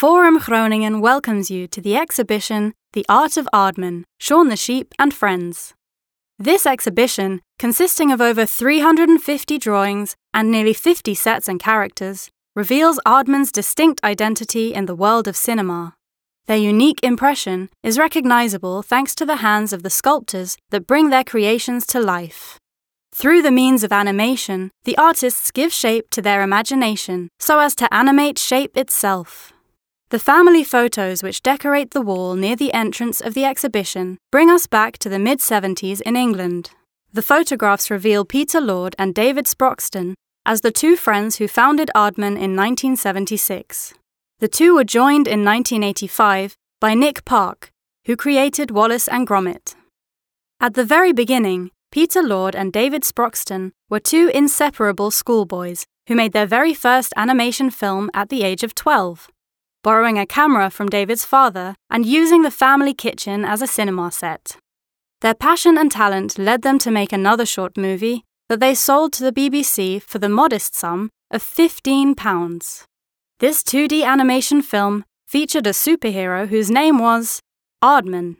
Forum Groningen welcomes you to the exhibition The Art of Aardman, Shaun the Sheep and Friends. This exhibition, consisting of over 350 drawings and nearly 50 sets and characters, reveals Aardman's distinct identity in the world of cinema. Their unique impression is recognizable thanks to the hands of the sculptors that bring their creations to life. Through the means of animation, the artists give shape to their imagination so as to animate shape itself. The family photos which decorate the wall near the entrance of the exhibition bring us back to the mid 70s in England. The photographs reveal Peter Lord and David Sproxton as the two friends who founded Aardman in 1976. The two were joined in 1985 by Nick Park, who created Wallace and Gromit. At the very beginning, Peter Lord and David Sproxton were two inseparable schoolboys who made their very first animation film at the age of 12 borrowing a camera from David's father and using the family kitchen as a cinema set. Their passion and talent led them to make another short movie that they sold to the BBC for the modest sum of £15. This 2D animation film featured a superhero whose name was Aardman.